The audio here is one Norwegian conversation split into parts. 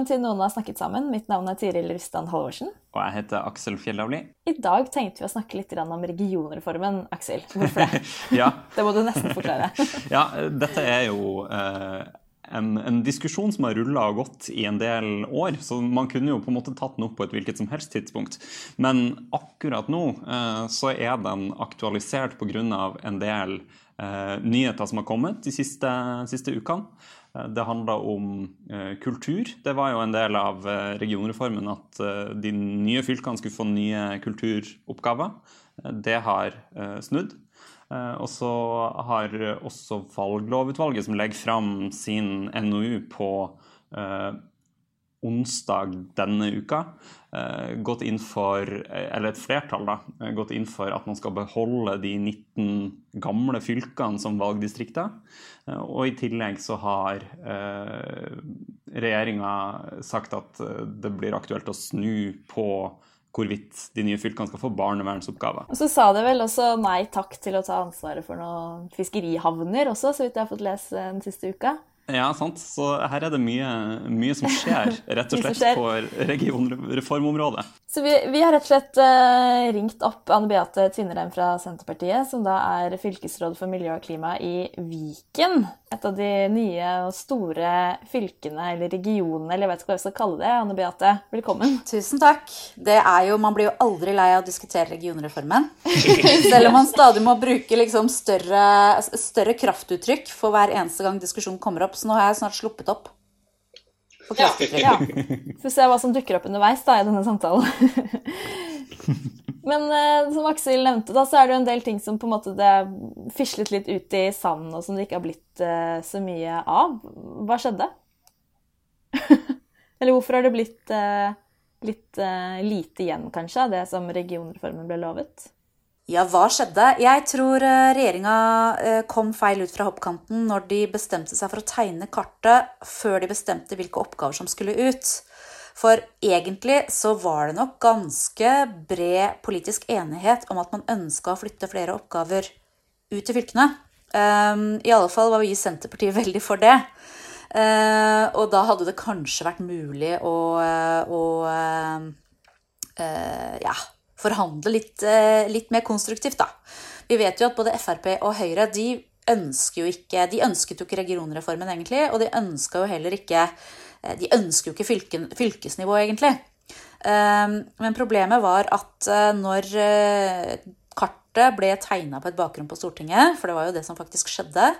Velkommen til Noen har snakket sammen. Mitt navn er Tiril Rystan Halvorsen. Og jeg heter Aksel Fjellavli. I dag tenkte vi å snakke litt om regionreformen, Aksel. Hvorfor det? Ja, Det må du nesten forklare. ja dette er jo eh, en, en diskusjon som har rulla og gått i en del år, så man kunne jo på en måte tatt den opp på et hvilket som helst tidspunkt. Men akkurat nå eh, så er den aktualisert pga. en del eh, nyheter som har kommet de siste, siste ukene. Eh, Det handla om eh, kultur. Det var jo en del av eh, regionreformen at de nye fylkene skulle få nye kulturoppgaver. Det har snudd. Og så har også valglovutvalget, som legger fram sin NOU på onsdag denne uka, eh, gått inn for, eller et flertall da, eh, gått inn for at man skal beholde de 19 gamle fylkene som valgdistrikter. Eh, Og i tillegg så har eh, regjeringa sagt at eh, det blir aktuelt å snu på hvorvidt de nye fylkene skal få barnevernsoppgaver. Og så sa de vel også nei takk til å ta ansvaret for noen fiskerihavner også, så vidt jeg har fått lese den siste uka. Ja, sant. Så her er det mye, mye som skjer, rett og slett, skjer. på regionreformområdet. Så vi, vi har rett og slett uh, ringt opp Anne Beate Tvinnereim fra Senterpartiet, som da er fylkesråd for miljø og klima i Viken. Et av de nye og store fylkene, eller regionene, eller jeg vet ikke hva vi skal kalle det. Anne Beate, velkommen. Tusen takk. Det er jo, Man blir jo aldri lei av å diskutere regionreformen. Selv om man stadig må bruke liksom større, større kraftuttrykk for hver eneste gang diskusjonen kommer opp. Så nå har jeg snart sluppet opp Ja. Ja. Får se hva som dukker opp underveis da, i denne samtalen. Men eh, som Aksel nevnte, da, så er det jo en del ting som på en måte det fislet litt ut i sanden, og som det ikke har blitt eh, så mye av. Hva skjedde? Eller hvorfor har det blitt eh, litt eh, lite igjen, kanskje, av det som regionreformen ble lovet? Ja, hva skjedde? Jeg tror eh, regjeringa eh, kom feil ut fra hoppkanten når de bestemte seg for å tegne kartet før de bestemte hvilke oppgaver som skulle ut. For egentlig så var det nok ganske bred politisk enighet om at man ønska å flytte flere oppgaver ut til fylkene. Um, I alle fall var vi i Senterpartiet veldig for det. Eh, og da hadde det kanskje vært mulig å, å ja, forhandle litt, eh, litt mer konstruktivt, da. Vi vet jo at både Frp og Høyre de ønsker jo ikke De ønsket jo ikke regionreformen, egentlig, og de ønska jo heller ikke eh, De ønsker jo ikke fylken, fylkesnivå, egentlig. Eh, Men problemet var at eh, når kartet ble tegna på et bakgrunn på Stortinget, for det var jo det som faktisk skjedde,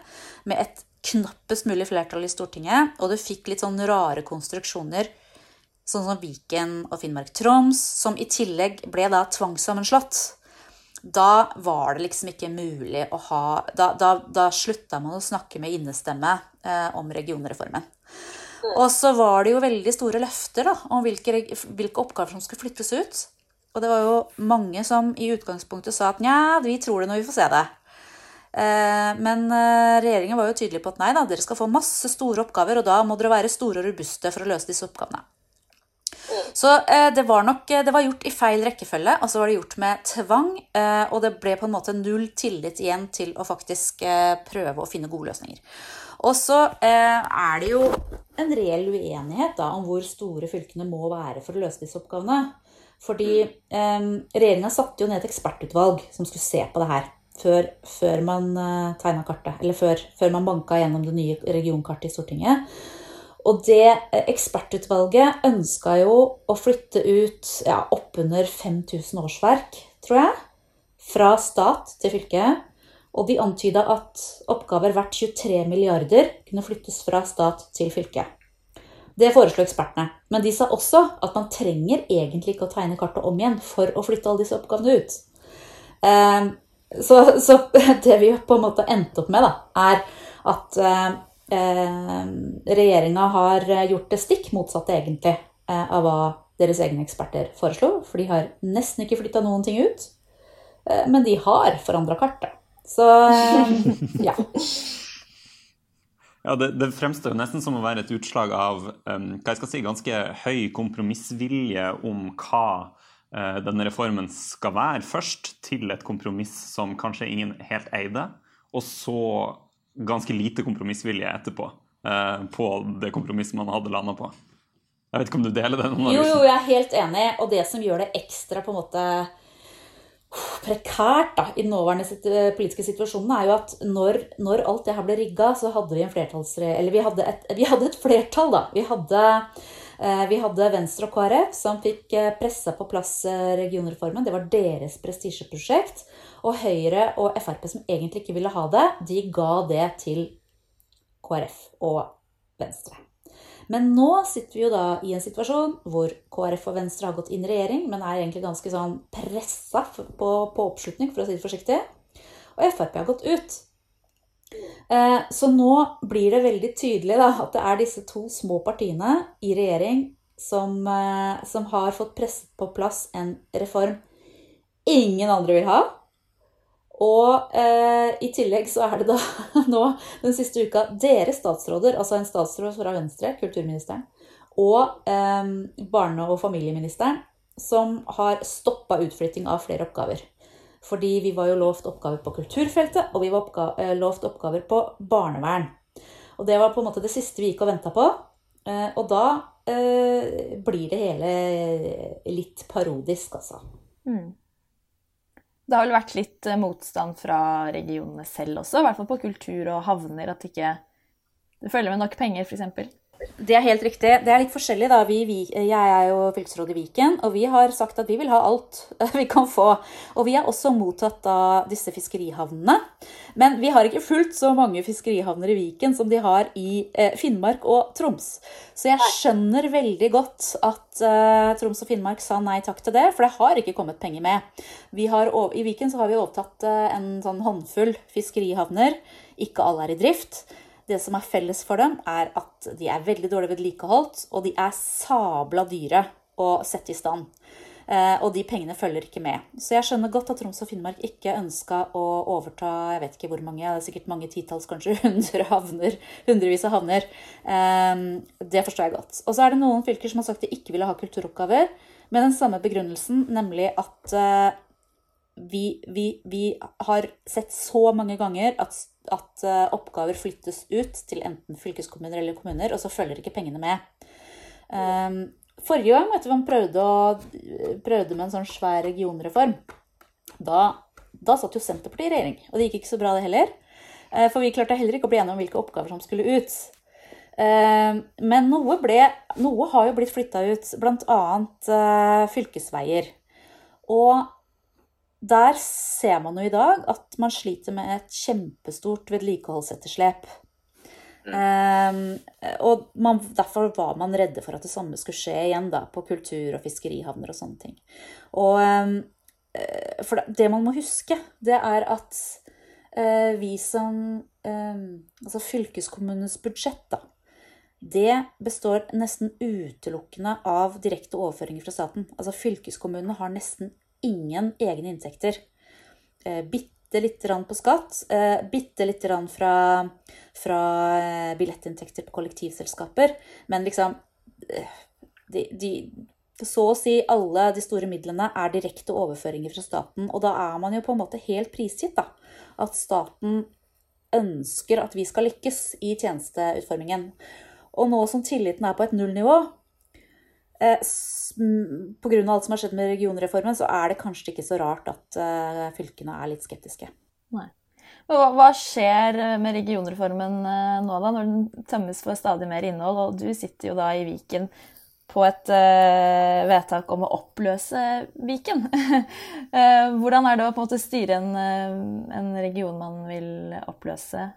med et knappest mulig flertall i Stortinget, og det fikk litt sånn rare konstruksjoner sånn som Viken og Finnmark-Troms, som i tillegg ble da tvangssammenslått. Da var det liksom ikke mulig å ha Da, da, da slutta man å snakke med innestemme eh, om regionreformen. Og så var det jo veldig store løfter da, om hvilke, hvilke oppgaver som skulle flyttes ut. Og det var jo mange som i utgangspunktet sa at nja, vi tror det når vi får se det. Eh, Men eh, regjeringen var jo tydelig på at nei da, dere skal få masse store oppgaver, og da må dere være store og robuste for å løse disse oppgavene. Så eh, det var nok eh, det var gjort i feil rekkefølge, og så var det gjort med tvang. eh, Og det ble på en måte null tillit igjen til å faktisk prøve å finne gode løsninger. Og så er det jo en reell uenighet da, om hvor store fylkene må være for å løse disse oppgavene. Fordi eh, regjeringa satte jo ned et ekspertutvalg som skulle se på det her. Før, før man eh, tegna kartet, eller før, før man banka gjennom det nye regionkartet i Stortinget. Og det eh, ekspertutvalget ønska jo å flytte ut ja, oppunder 5000 årsverk, tror jeg, fra stat til fylke. Og de antyda at oppgaver verdt 23 milliarder kunne flyttes fra stat til fylke. Det foreslo ekspertene. Men de sa også at man trenger egentlig ikke å tegne kartet om igjen for å flytte alle disse oppgavene ut. Eh, så, så, det vi på en måte endte opp med, da, er at eh, regjeringa har gjort det stikk motsatte, egentlig, eh, av hva deres egne eksperter foreslo. For de har nesten ikke flytta noen ting ut. Eh, men de har forandra kartet. Så eh, ja. Ja, det, det, fremstår jo nesten som å være et utslag av um, hva jeg skal si, ganske høy kompromissvilje om hva uh, denne reformen skal være, først, til et kompromiss som kanskje ingen helt eide, og så ganske lite kompromissvilje etterpå uh, på det kompromisset man hadde landa på. Jeg vet ikke om du deler den analysen? Jo, jo, jeg er helt enig. Og det som gjør det ekstra på en måte prekært da, i den nåværende politiske situasjonen, er jo at når, når alt det her ble rigga, så hadde vi en flertallsre... Eller vi hadde et, vi hadde et flertall, da. Vi hadde, eh, vi hadde, Venstre og KrF som fikk eh, pressa på plass eh, regionreformen. Det var deres prestisjeprosjekt. Og Høyre og Frp, som egentlig ikke ville ha det, de ga det til KrF og Venstre. Men nå sitter vi jo da i en situasjon hvor KrF og Venstre har gått inn i regjering, men er egentlig ganske sånn pressa på, på, oppslutning, for å si det forsiktig. Og Frp har gått ut. Eh, så nå blir det veldig tydelig da, at det er disse to små partiene i regjering som, eh, som har fått presset på plass en reform ingen andre vil ha. Og eh, i tillegg så er det da nå den siste uka deres statsråder, altså en statsråd fra Venstre, kulturministeren, og eh, barne- og familieministeren, som har stoppa utflytting av flere oppgaver. Fordi vi var jo lovt oppgaver på kulturfeltet, og vi var oppga eh, lovt oppgaver på barnevern. Og det var på en måte det siste vi gikk og venta på. Eh, og da eh, blir det hele litt parodisk, altså. Mm. Det har vel vært litt eh, motstand fra regionene selv også, i hvert fall på kultur og havner, at ikke det følger med nok penger, f.eks. Det er helt riktig. Det er litt forskjellig, da. Vi, vi, jeg er jo fylkesråd i Viken, og vi har sagt at vi vil ha alt vi kan få. Og vi er også mottatt av disse fiskerihavnene. Men vi har ikke fullt så mange fiskerihavner i Viken som de har i eh, Finnmark og Troms. Så jeg skjønner veldig godt at eh, Troms og Finnmark sa nei takk til det, for det har ikke kommet penger med. Har, I Viken så har vi overtatt eh, en sånn håndfull fiskerihavner. Ikke alle er i drift. Det som er felles for dem, er at de er veldig dårlig vedlikeholdt, og de er sabla dyre å sette i stand. Eh, og de pengene følger ikke med. Så jeg skjønner godt at Troms og Finnmark ikke ønska å overta jeg vet ikke hvor mange, det er sikkert mange titalls, kanskje hundre havner, hundrevis av havner. Eh, det forstår jeg godt. Og så er det noen fylker som har sagt de ikke ville ha kulturoppgaver, med den samme begrunnelsen, nemlig at eh, vi, vi, vi har sett så mange ganger at at eh, oppgaver flyttes ut til enten fylkeskommuner eller kommuner, og så følger ikke pengene med. Um, forrige gang vet du, man prøvde, å, prøvde med en sånn svær regionreform. Da, da satt jo Senterpartiet i regjering, og det gikk ikke så bra, det heller. Eh, for vi klarte heller ikke å bli enige om hvilke oppgaver som skulle ut. Ehm, men noe, ble, noe har jo blitt flytta ut, bl.a. Eh, fylkesveier. Og der ser man jo i dag at man sliter med et kjempestort vedlikeholdsetterslep. Mm. Um, og man, derfor var man redde for at det samme skulle skje igjen da, på kultur- og fiskerihavner og sånne ting. Og, um, for det man må huske, det er at uh, vi som um, Altså fylkeskommunens budsjett, da. Det består nesten utelukkende av direkte overføringer fra staten. Altså Fylkeskommunene har nesten ingen egne inntekter. Eh, bitte lite grann på skatt, eh, bitte lite grann fra, fra eh, billettinntekter på kollektivselskaper. Men liksom de, de, Så å si alle de store midlene er direkte overføringer fra staten. Og da er man jo på en måte helt prisgitt, da. At staten ønsker at vi skal lykkes i tjenesteutformingen. Og nå som tilliten er på et nullnivå, Pga. alt som har skjedd med regionreformen, så er det kanskje ikke så rart at eh, fylkene er litt skeptiske. Nei. Hva, hva skjer med regionreformen eh, nå, da, når den tømmes for stadig mer innhold? Og du sitter jo da i Viken på et uh, vedtak om å oppløse Viken. hvordan er det å på en måte styre en, en region man vil oppløse,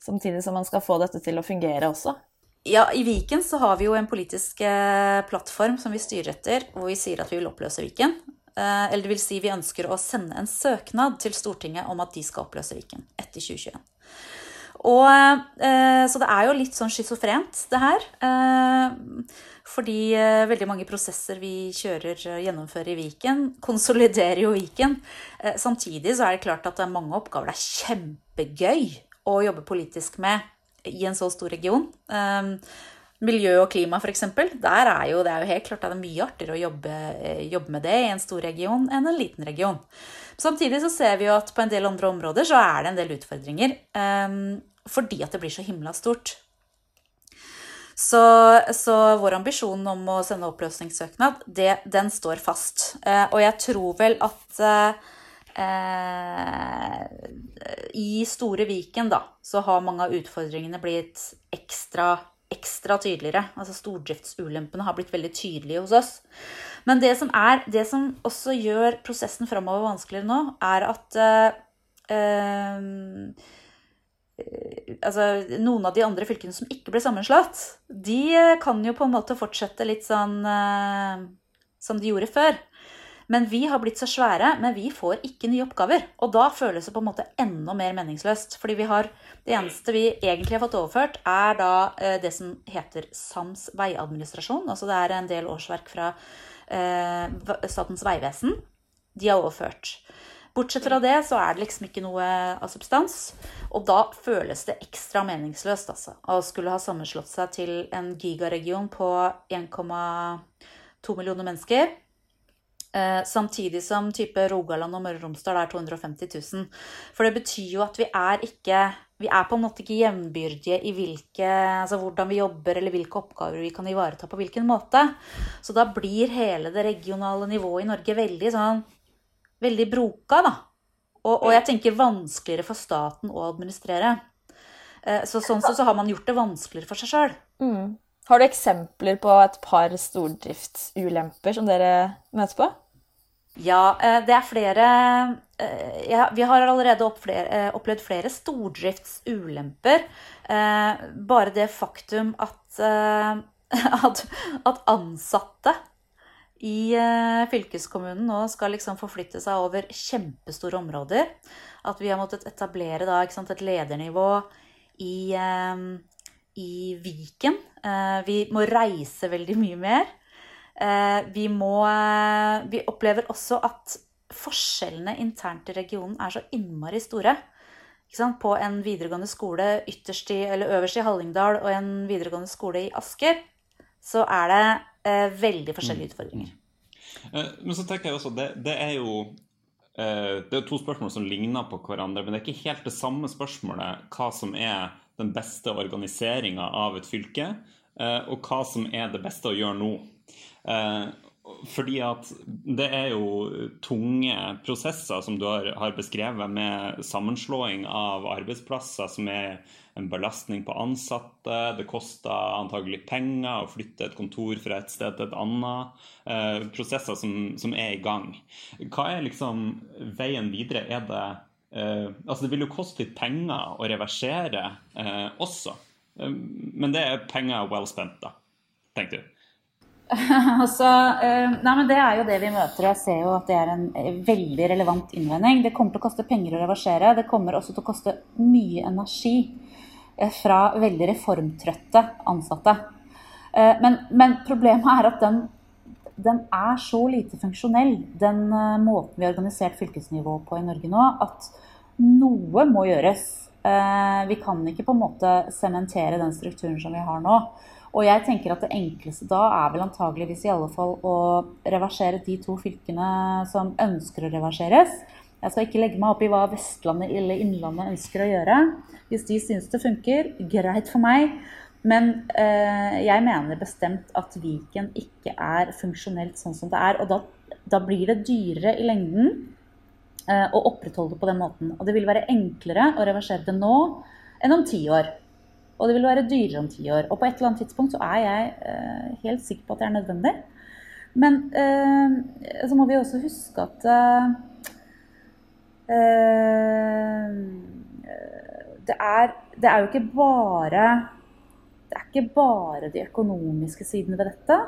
samtidig som man skal få dette til å fungere også? Ja, I Viken så har vi jo en politisk eh, plattform som vi styrer etter, hvor vi sier at vi vil oppløse Viken. Eller det vil si, vi ønsker å sende en søknad til Stortinget om at de skal oppløse Viken etter 2021. Og, så det er jo litt sånn schizofrent, det her. Fordi veldig mange prosesser vi kjører, gjennomfører i Viken, konsoliderer jo Viken. Samtidig så er det klart at det er mange oppgaver det er kjempegøy å jobbe politisk med i en så stor region. Miljø og klima, f.eks. Der er jo, det er jo helt klart det er mye artigere å jobbe, eh, jobbe, med det i en stor region enn en liten region. Samtidig så ser vi jo at på en del andre områder så er det en del utfordringer. Um, fordi at det blir så himla stort. Så, så, vår ambisjon om å sende oppløsningssøknad, det, den står fast. Uh, og jeg tror vel at uh, i Store Viken, da, så har mange av utfordringene blitt ekstra ekstra tydeligere. Altså Stordriftsulempene har blitt veldig tydelige hos oss. Men det som, er, det som også gjør prosessen framover vanskeligere nå, er at eh, eh, altså, noen av de andre fylkene som ikke ble sammenslått, de kan jo på en måte fortsette litt sånn uh, som de gjorde før. Men vi har blitt så svære, men vi får ikke nye oppgaver. Og da føles det på en måte enda mer meningsløst. Fordi vi har, det eneste vi egentlig har fått overført, er da eh, det som heter SAMS veiadministrasjon. Altså det er en del årsverk fra eh, Statens vegvesen. De har overført. Bortsett fra det så er det liksom ikke noe av substans. Og da føles det ekstra meningsløst altså, å skulle ha sammenslått seg til en gigaregion på 1,2 millioner mennesker Eh, samtidig som type Rogaland og Møre og Romsdal er 250 000. For det betyr jo at vi er ikke Vi er på en måte ikke jevnbyrdige i hvilke, altså hvordan vi jobber eller hvilke oppgaver vi kan ivareta på hvilken måte. Så da blir hele det regionale nivået i Norge veldig sånn Veldig broka, da. Og, og jeg tenker vanskeligere for staten å administrere. Eh, så sånn sett så har man gjort det vanskeligere for seg sjøl. Mm. Har du eksempler på et par stordriftsulemper som dere møter på? Ja, eh, det er flere eh, ja, Vi har allerede eh, opplevd flere stordriftsulemper. Bare det faktum at, at, at ansatte i fylkeskommunen nå skal liksom forflytte seg over kjempestore områder. At vi har måttet etablere da, sant, et ledernivå i, i Viken Eh, vi må reise veldig mye mer. Eh, vi må eh, Vi opplever også at forskjellene internt i regionen er så innmari store. På en videregående skole ytterst i, eller øverst i Hallingdal og en videregående skole i Asker, så er det veldig forskjellige mm. utfordringer. Men så tenker jeg også, det, det er jo det er to spørsmål som ligner på hverandre, men det er ikke helt det samme spørsmålet hva som er den beste organiseringa av et fylke, eh, og hva som er det beste å gjøre nå. Eh, fordi at det er jo tunge prosesser som du har, beskrevet, med sammenslåing av arbeidsplasser som er en belastning på ansatte. Det koster antagelig penger å flytte et kontor fra et sted til et annet. Eh, prosesser som, som, er i gang. Hva er liksom veien videre? Er det eh, altså Det vil jo koste litt penger å reversere uh, også. Uh, men det er penger well spent, da, tenkte du. altså, nei, men Det er jo det vi møter. Jeg ser jo at det er en veldig relevant innvending. Det kommer til å koste penger å reversere. Det kommer også til å koste mye energi fra veldig reformtrøtte ansatte. Men, men problemet er at den, den, er så lite funksjonell, den måten vi har organisert fylkesnivået på i Norge nå, at noe må gjøres. Eh, vi kan ikke på en måte sementere den strukturen som vi har nå. Og jeg tenker at det enkleste da er vel antageligvis i alle fall å reversere de to fylkene som ønsker å reverseres. Jeg skal ikke legge meg opp i hva Vestlandet eller Innlandet ønsker å gjøre. Hvis de syns det funker, greit for meg. Men eh, jeg mener bestemt at Viken ikke er funksjonelt sånn som det er. Og da, da blir det dyrere i lengden Eh, å opprettholde det på den måten. Og det vil være enklere å reversere det nå enn om ti år. Og det vil være dyrere om ti år. Og på et eller annet tidspunkt så er jeg eh, helt sikker på at det er nødvendig. Men så må vi også huske at det, er, det er jo ikke bare Det er ikke bare de økonomiske sidene ved dette.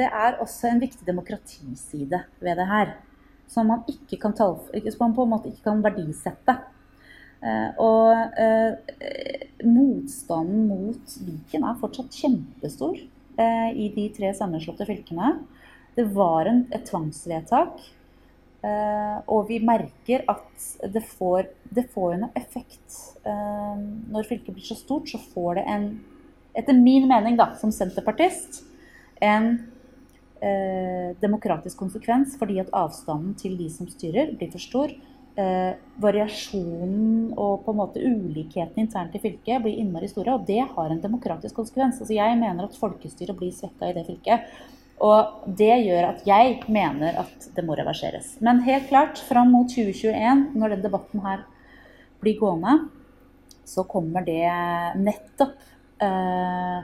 det er også en viktig demokratiside ved det her. Som man, ikke kan ta, som man på en måte ikke kan verdisette. Eh, og eh, motstanden mot Viken er fortsatt kjempestor eh, i de tre sammenslåtte fylkene. Det var en, et tvangsvedtak. Eh, og vi merker at det får, det får en effekt. Eh, når fylket blir så stort, så får det en, etter min mening da, som senterpartist, en eh, demokratisk konsekvens fordi at avstanden til de som styrer, blir for stor variasjonen og på en måte ulikheten internt i fylket blir innmari store. Og det har en demokratisk konsekvens. Altså Jeg mener at folkestyret blir svekka i det fylket. Og det gjør at jeg mener at det må reverseres. Men helt klart, fram mot 2021, når den debatten her blir gående, så kommer det nettopp eh,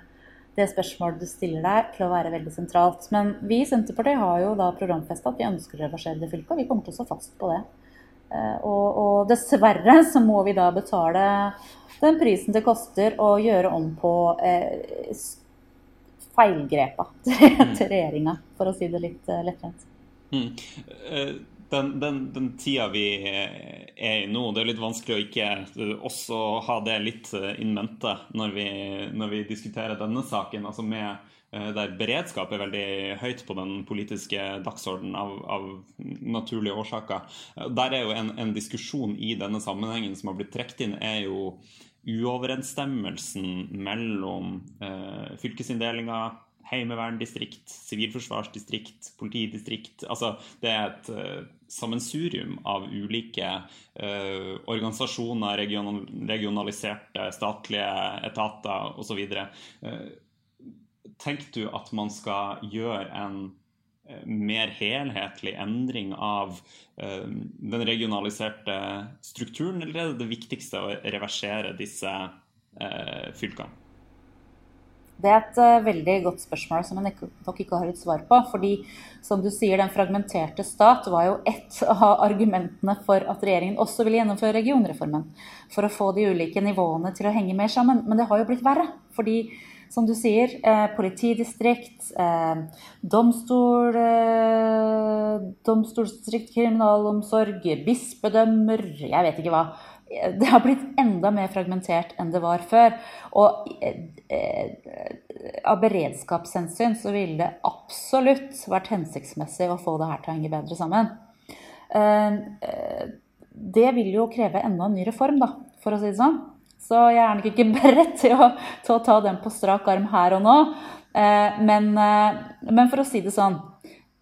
det spørsmålet du stiller der, til å være veldig sentralt. Men vi i Senterpartiet har jo da programfesta at vi ønsker å reversere det fylket, og vi kommer til å stå fast på det. Eh, og, og, dessverre så må vi da betale den prisen det koster å gjøre om på eh, feilgrepa til, til regjeringa, for å si det litt uh, lettvint. Mm. Uh, den, den, den, tida vi er i nå, det er litt vanskelig å ikke også ha det litt in mente når vi, når vi diskuterer denne saken. altså med Eh, der beredskap er veldig høyt på den politiske dagsordenen av, av, naturlige årsaker. Eh, der er jo en, en, diskusjon i denne sammenhengen som har blitt trukket inn, er jo uoverensstemmelsen mellom eh, fylkesinndelinga, heimeverndistrikt, sivilforsvarsdistrikt, politidistrikt. Altså det er et uh, sammensurium av ulike uh, organisasjoner, regional, regionaliserte statlige etater osv. Uh, tenker du at man skal gjøre en eh, mer helhetlig endring av uh, den regionaliserte strukturen, eller er det det viktigste å reversere disse uh, fylkene? Det er et veldig godt spørsmål som jeg nok ikke har et svar på. fordi som du sier, den fragmenterte stat var jo ett av argumentene for at regjeringen også ville gjennomføre regionreformen. For å få de ulike nivåene til å henge mer sammen. Men det har jo blitt verre. fordi som du sier, eh, politidistrikt, eh, domstol, eh, domstolsdistrikt, kriminalomsorg, bispedømmer, jeg vet ikke hva. Det har blitt enda mer fragmentert enn det var før. Og eh, eh, av beredskapshensyn så ville det absolutt vært hensiktsmessig å få det her til å henge bedre sammen. Eh, det vil jo kreve enda en ny reform, da, for å si det sånn. Så jeg er nok ikke beredt til å, til å ta den på strak arm her og nå. Eh, men, eh, men, for å si det sånn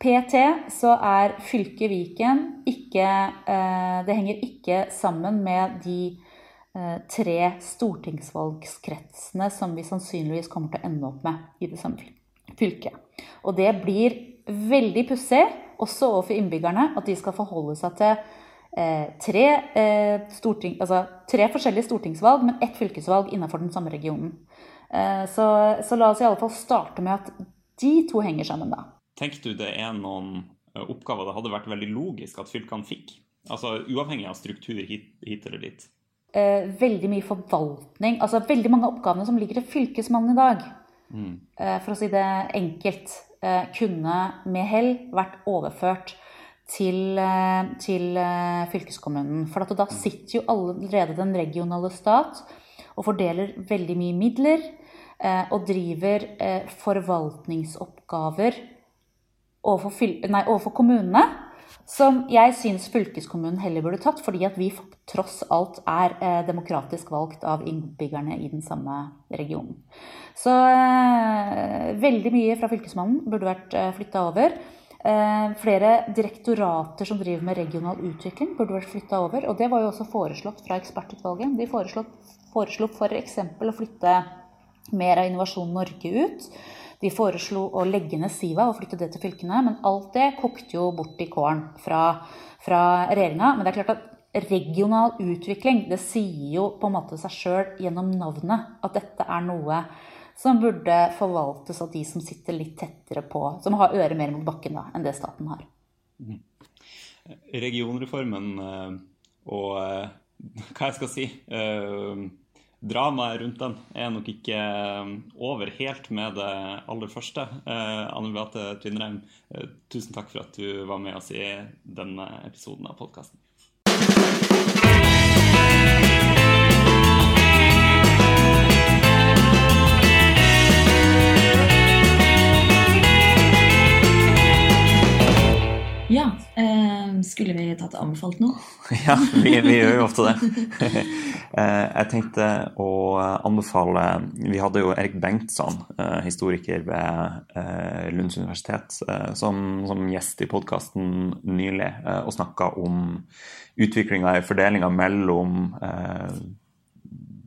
PT så er fylket Viken ikke eh, Det henger ikke sammen med de tre stortingsvalgskretsene som vi sannsynligvis kommer til å ende opp med i det samme fylket. Og det blir veldig pussig, også overfor innbyggerne, at de skal forholde seg til tre, eh, storting, altså, tre, forskjellige stortingsvalg, men ett fylkesvalg innenfor den samme regionen. Eh, så, så, la oss i alle fall starte med at de to henger sammen, da. Tenker du det er noen oppgaver det hadde vært veldig logisk at fylkene fikk? Altså uavhengig av struktur hit, hit eller dit? veldig mye forvaltning. Altså veldig mange av oppgavene som ligger til Fylkesmannen i dag, mm. for å si det enkelt, kunne med hell vært overført til, eh, til eh, fylkeskommunen. For da sitter jo allerede den regionale stat og fordeler veldig mye midler. Eh, og driver forvaltningsoppgaver overfor, nei, overfor kommunene. Som jeg syns fylkeskommunen heller burde tatt, fordi at vi tross alt er demokratisk valgt av innbyggerne i den samme regionen. Så eh, veldig mye fra Fylkesmannen burde vært eh, flytta over. Eh, flere direktorater som driver med regional utvikling, burde vært flytta over. Og det var jo også foreslått fra ekspertutvalget. De foreslo, foreslo f.eks. Å flytte mer av Innovasjon Norge ut. De foreslo å legge ned Siva og flytte det til fylkene. Men alt det kokte jo bort i kålen fra, fra regjeringa. Men det er klart at regional utvikling, det sier jo på en måte seg sjøl gjennom navnet at dette er noe som burde forvaltes av de som sitter litt tettere på, som har øret mer mot bakken da, enn det staten har. Mm. Regionreformen eh, og eh, hva jeg skal si eh, dramaet rundt den er nok ikke over helt med det aller første. Anne Beate Tvinnereim, tusen takk for at du var med oss i denne episoden av podkasten. Ja. Eh, skulle vi tatt anbefalt noe? ja, vi, vi, gjør jo ofte det. Eh, jeg tenkte å anbefale Vi hadde jo Erik Bengtsson, eh, historiker ved eh, Lunds universitet, som, som gjest i podkasten nylig og snakka om utviklinga i fordelinga mellom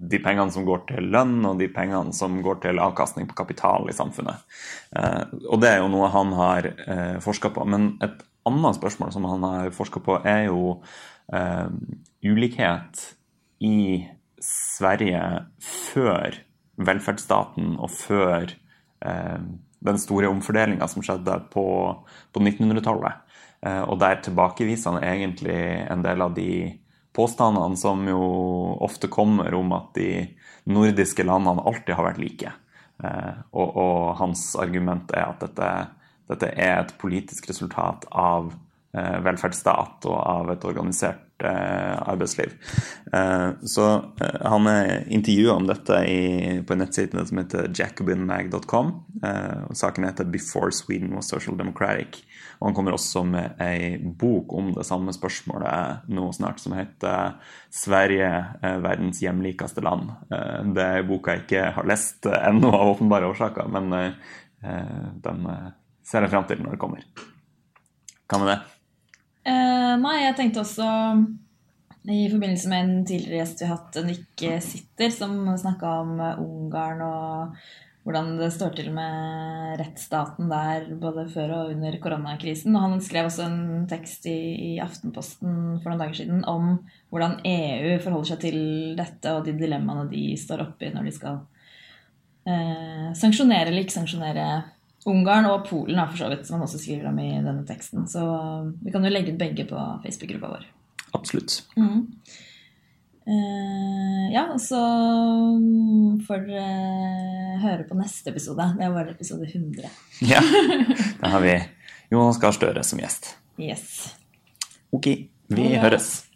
de pengene som går til lønn, og de pengene som går til avkastning på kapital i samfunnet. Og det er jo noe han har forska på. Men et annet spørsmål som han har forska på, er jo eh, ulikhet i Sverige før velferdsstaten og før eh, den store omfordelinga som skjedde på, på 1900-tallet. Eh, og der tilbakeviser han egentlig en del av de påstandene som jo ofte kommer om at de nordiske landene alltid har vært like. Eh, og, og, hans argument er at dette dette er et politisk resultat av eh, velferdsstat og av et organisert eh, arbeidsliv. Eh, så han er intervjua om dette i, på en nettside som heter jacobinmag.com. Saken heter 'Before Sweden was Social Democratic'. Og han kommer også med ei bok om det samme spørsmålet nå snart, som heter 'Sverige verdens hjemlikeste land'. det er boka jeg ikke har lest ennå, av åpenbare årsaker, men den ser jeg fram til når det kommer. Hva med det? Eh, nei, jeg tenkte også i forbindelse med en tidligere gjest vi har hatt, Nick Sitter, som snakka om Ungarn og hvordan det står til med rettsstaten der både før og under koronakrisen. Og han skrev også en tekst i, i, Aftenposten for noen dager siden om hvordan EU forholder seg til dette og de dilemmaene de står oppi når de skal eh, sanksjonere eller ikke sanksjonere Ungarn og Polen, for så vidt, som han også skriver om i denne teksten. Så uh, vi kan jo legge ut begge på Facebook-gruppa vår. Absolutt. Mm. Uh, ja, så får dere høre på neste episode. Det var episode 100. ja, Da har vi Jonas Gahr Støre som gjest. Yes. Ok, vi høres.